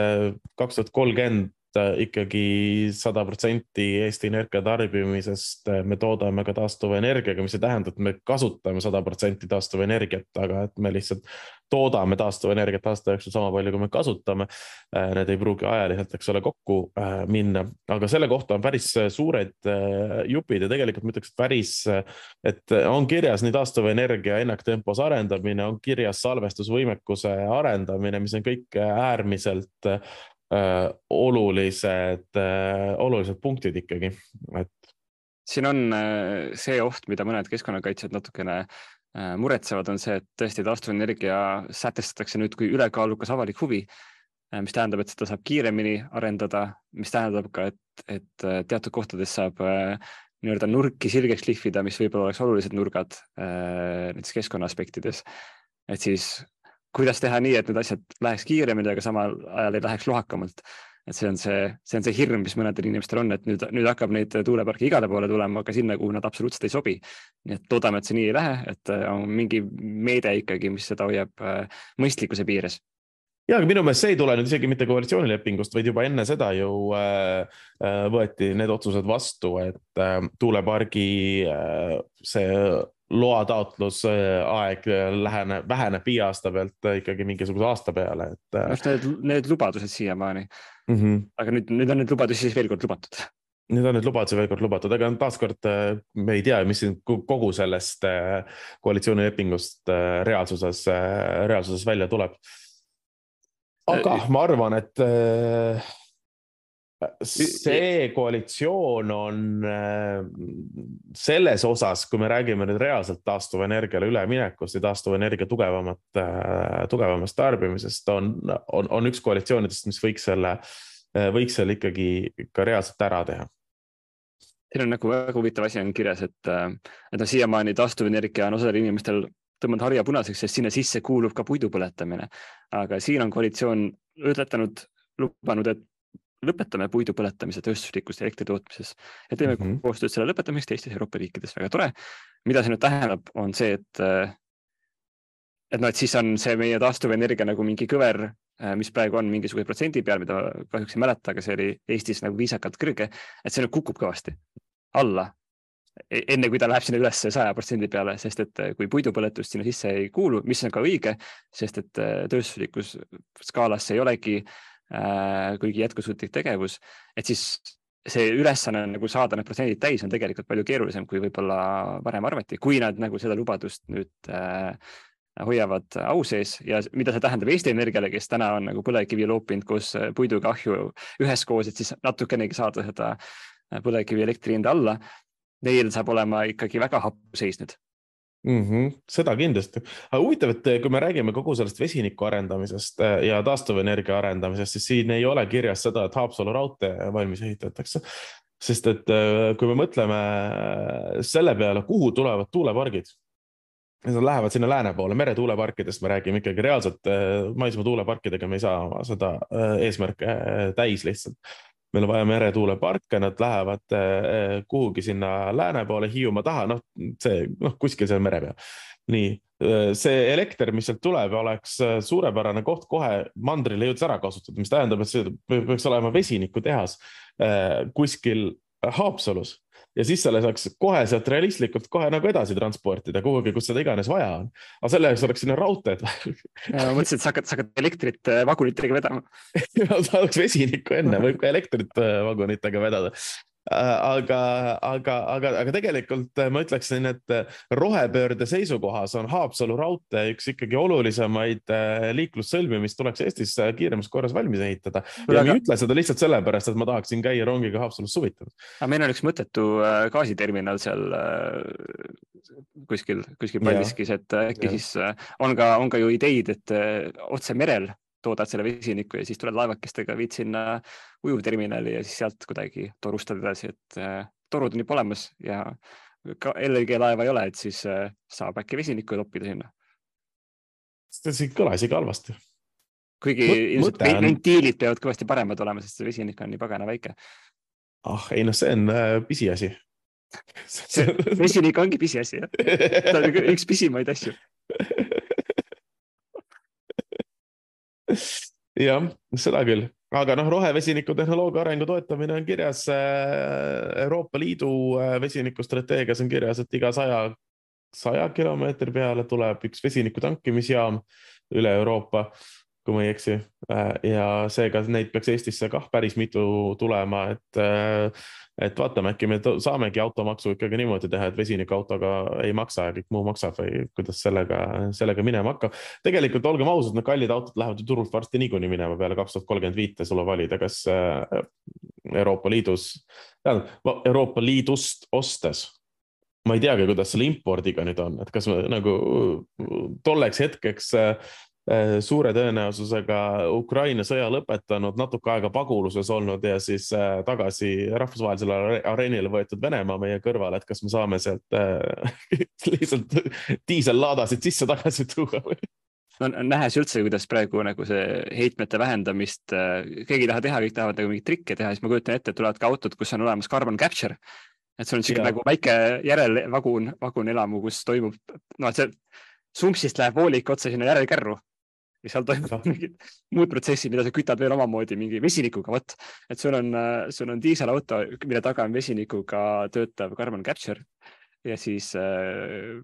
kaks tuhat kolmkümmend Äh, ikkagi sada protsenti Eesti Energia tarbimisest äh, me toodame ka taastuvenergiaga, mis ei tähenda, et me kasutame sada protsenti taastuvenergiat, aga et me lihtsalt toodame taastuvenergiat aasta jooksul sama palju, kui me kasutame. Äh, need ei pruugi ajaliselt, eks ole, kokku minna, aga selle kohta on päris suured jupid ja tegelikult ma ütleks, et päris, et on kirjas nii taastuvenergia ennaktempos arendamine, on kirjas salvestusvõimekuse arendamine, mis on kõik äärmiselt äh, olulised äh,, olulised punktid ikkagi, et siin on see oht, mida mõned keskkonnakaitsjad natukene muretsevad, on see, et tõesti taastuvenergia sätestatakse nüüd kui ülekaalukas avalik huvi, mis tähendab, et seda saab kiiremini arendada, mis tähendab ka, et, et teatud kohtades saab nii-öelda nurki sirgeks lihvida, mis võib-olla oleks olulised nurgad näiteks keskkonna aspektides. et siis kuidas teha nii, et need asjad läheks kiiremini, aga samal ajal ei läheks lohakamalt. et see on see, see on see hirm, mis mõnedel inimestel on, et nüüd, nüüd hakkab neid tuuleparke igale poole tulema, aga sinna, kuhu nad absoluutselt ei sobi. nii et loodame, et see nii ei lähe, et äh, on mingi meede ikkagi, mis seda hoiab äh, mõistlikkuse piires ja, aga minu meelest see ei tule nüüd isegi mitte koalitsioonilepingust, vaid juba enne seda ju äh, äh võeti need otsused vastu, et äh, tuulepargi äh, see loataotlusaeg läheneb, väheneb viie aasta pealt ikkagi mingisuguse aasta peale, et. noh, need, need lubadused siiamaani mm. -hmm. aga nüüd, nüüd on neid lubadusi siis veel kord lubatud. nüüd on neid lubadusi veel kord lubatud, aga taaskord me ei tea, mis siin kogu sellest äh, koalitsioonilepingust äh, reaalsuses, äh, reaalsuses välja tuleb. aga ma arvan, et see koalitsioon on äh, selles osas, kui me räägime nüüd reaalselt taastuvenergiale üleminekust ja taastuvenergia tugevamat, äh, tugevamast tarbimisest, on, on, on üks koalitsioonidest, mis võiks selle, äh, võiks selle ikkagi ka reaalselt ära teha siin on nagu väga huvitav asi on kirjas, et, et noh, siiamaani taastuvenergia on osadel inimestel tõmmanud harja punaseks, sest sinna sisse kuulub ka puidu põletamine. aga siin on koalitsioon ütletanud, lubanud, et lõpetame puidu põletamise tööstuslikus elektri tootmises ja teeme mm -hmm. koostööd selle lõpetamiseks teistes Euroopa riikides, väga tore. mida see nüüd tähendab, on see, et, et noh, et siis on see meie taastuvenergia nagu mingi kõver, mis praegu on mingisuguse protsendi peal, mida kahjuks ei mäleta, aga see oli Eestis nagu viisakalt kõrge, et see nüüd kukub kõvasti alla e-, enne kui ta läheb sinna üles saja protsendi peale, sest et kui puidupõletust sinna sisse ei kuulu, mis on ka õige, sest et tööstuslikus skaalas ei olegi Äh, kuigi jätkusuutlik tegevus, et siis see ülesanne nagu saada need protsendid täis on tegelikult palju keerulisem, kui võib-olla varem arvati, kui nad nagu seda lubadust nüüd äh, hoiavad au sees ja mida see tähendab Eesti Energiale, kes täna on nagu põlevkivi loopinud koos äh, puiduga ahju üheskoos, et siis natukenegi saada seda äh, põlevkivielektri hinda alla. Neil saab olema ikkagi väga happu seis nüüd mm. -hmm, seda kindlasti, aga huvitav, et kui me räägime kogu sellest vesiniku arendamisest äh, ja taastuvenergia arendamisest, siis siin ei ole kirjas seda, et Haapsalu raudtee valmis ehitatakse. sest et äh, kui me mõtleme selle peale, kuhu tulevad tuulepargid, Nad lähevad sinna lääne poole, meretuuleparkidest me räägime ikkagi reaalselt maismaa tuuleparkidega, me ei saa seda eesmärke täis lihtsalt meil on vaja meretuuleparke, nad lähevad eh, kuhugi sinna lääne poole, Hiiumaa taha, noh, see noh, kuskil seal mere peal. nii, eh, see elekter, mis sealt tuleb, oleks suurepärane koht kohe mandrile jõudes ära kasutada, mis tähendab, et see peaks olema vesinikutehas kuskil Haapsalus ja siis selle saaks kohe sealt realistlikult kohe nagu edasi transportida kuhugi, kus seda iganes vaja on. aga selle jaoks oleks sinna raudteed vaja. ma mõtlesin, et sa hakkad, sa hakkad elektrit äh, vagunitega vedama saaks vesinikku enne, võib ka elektrit äh, vagunitega vedada aga, aga, aga, aga tegelikult äh, ma ütleksin, et äh, rohepöörde seisukohas on Haapsalu raudtee üks ikkagi olulisemaid liiklussõlmi, mis tuleks Eestis kiiremas korras valmis ehitada. ja aga... ma ei ütle seda lihtsalt sellepärast, et ma tahaksin käia rongiga Haapsalus suvitamas. aga meil on üks mõttetu gaasiterminal seal kuskil, kuskil Paldiskis, et äkki ja. siis on ka, on ka ju ideid, et otse merel toodad selle vesiniku ja siis tuled laevakestega, viid sinna ujuvterminali ja siis sealt kuidagi torustad edasi, et äh, torud on juba olemas ja ka LNG laeva ei ole, et siis äh, saab äkki vesinikku toppida sinna. see kõlas ikka halvasti. kuigi ilmselt on... ventiilid peavad kõvasti paremad olema, sest see vesinik on nii pagana väike. ah ei noh, see on äh, pisiasi vesinik ongi pisiasi jah, ta on üks pisimaid asju jah, seda küll, aga noh, rohevesiniku tehnoloogia arengu toetamine on kirjas äh, Euroopa Liidu äh, vesinikustrateegias on kirjas, et iga saja, saja kilomeetri peale tuleb üks vesiniku tankimisjaam üle Euroopa, kui ma ei eksi. Äh, ja seega neid peaks Eestisse kah päris mitu tulema, et et vaatame, äkki me saamegi automaksu ikkagi niimoodi teha, et vesinikuautoga ei maksa ja kõik muu maksab või kuidas sellega, sellega minema hakkab. tegelikult olgem ausad, need kallid autod lähevad ju turult varsti niikuinii minema peale kaks tuhat kolmkümmend viite, sul on valida, kas äh, Euroopa Liidus tähendab Euroopa Liidust ostes ma ei teagi, kuidas selle impordiga nüüd on, et kas me nagu tolleks hetkeks äh, suure tõenäosusega Ukraina sõja lõpetanud, natuke aega paguluses olnud ja siis äh, tagasi rahvusvahelisele areenile võetud Venemaa meie kõrval, et kas me saame sealt äh, lihtsalt diisellaadasid sisse-tagasi tuua või? no nähes üldse, kuidas praegu nagu see heitmete vähendamist, keegi ei taha teha, kõik tahavad nagu mingeid trikke teha, siis ma kujutan ette, et tulevad ka autod, kus on olemas carbon capture. Et sul on siuke nagu väike järelvagun, vagunelamu, kus toimub, noh, et see sumpsist läheb voolik otse sinna järelkärru ja seal toimuvad mingid muud protsessid, mida sa kütad veel omamoodi mingi vesinikuga, vot. et sul on, sul on diiselauto, mille taga on vesinikuga töötav carbon capture ja siis äh,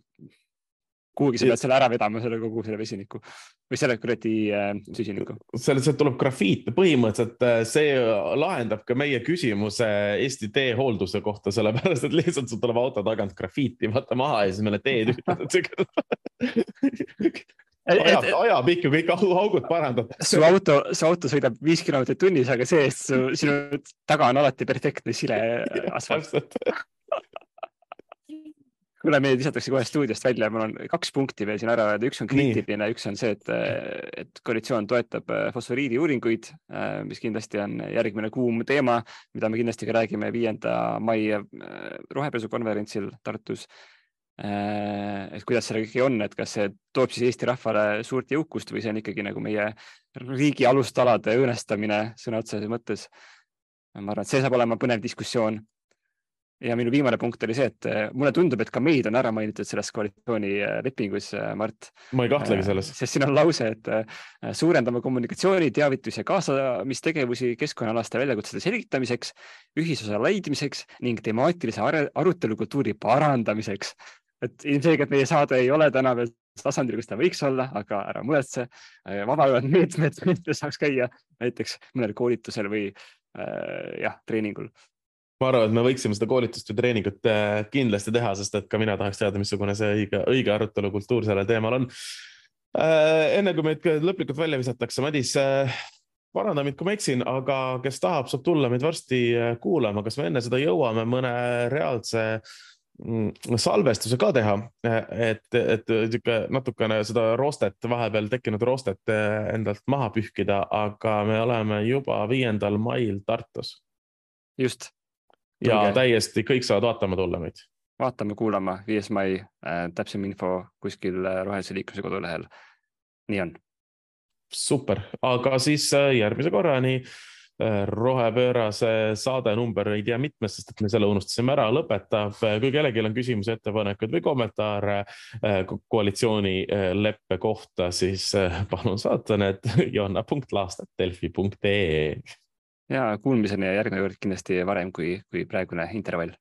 kuhugi sa pead selle ära vedama, selle kogu selle vesiniku või selle kuradi äh, süsiniku. selle, sealt tuleb grafiit, põhimõtteliselt äh, see lahendab ka meie küsimuse Eesti teehoolduse kohta, sellepärast et lihtsalt sul tuleb auto tagant grafiiti vaata maha ja siis meile teed ajab, ajab ikka kõik augud parandab. su auto, su auto sõidab viis kilomeetrit tunnis, aga see-eest sinu taga on alati perfektne sile asfalt kuule, meid visatakse kohe stuudiost välja, mul on kaks punkti veel siin ära öelda, üks on kriitiline, üks on see, et, et koalitsioon toetab äh, fosforiidi uuringuid, äh, mis kindlasti on järgmine kuum teema, mida me kindlasti ka räägime viienda mai äh, rohepesukonverentsil Tartus. Et kuidas sellega ikkagi on, et kas see toob siis Eesti rahvale suurt jõukust või see on ikkagi nagu meie riigi alustalade õõnestamine sõna otseses mõttes. ma arvan, et see saab olema põnev diskussioon ja minu viimane punkt oli see, et äh, mulle tundub, et ka meid on ära mainitud selles koalitsioonilepingus, äh, Mart. ma ei kahtlegi selles. Äh, sest siin on lause, et suurendame kommunikatsiooni, teavitus ja kaasamistegevusi keskkonnaalaste väljakutsete selgitamiseks, ühisosa leidmiseks ning temaatilise arutelukultuuri parandamiseks. Et ilmselgelt meie saade ei ole täna veel tasandil, kus ta võiks olla, aga ära muretse. vabanevad meetmed, meetmed saaks käia näiteks mõnel koolitusel või jah, treeningul ma arvan, et me võiksime seda koolitust või treeningut äh, kindlasti teha, sest et ka mina tahaks teada, missugune see õige, õige arutelukultuur sellel teemal on. Äh, enne kui meid lõplikult välja visatakse, Madis, äh, paranda mind, kui ma eksin, aga kes tahab, saab tulla meid varsti kuulama, kas me enne seda jõuame mõne reaalse mm, salvestuse ka teha, et, et niisugune natukene seda roostet, vahepeal tekkinud roostet endalt maha pühkida, aga me oleme juba viiendal mail Tartus. just ja täiesti kõik saavad vaatama tulla meid. vaatama-kuulama, viies mai äh,, täpsem info kuskil äh, Rohelise Liikuvuse kodulehel. nii on. super, aga siis järgmise korrani rohepöörase saade number ei tea mitmes, sest et me selle unustasime ära, lõpetab. kui kellelgi on küsimusi, ettepanekuid või kommentaare koalitsioonileppe kohta, siis palun saata need jonna.laastat.delfi.ee ja kuulmiseni ja järgmine kord kindlasti varem kui, kui praegune intervall.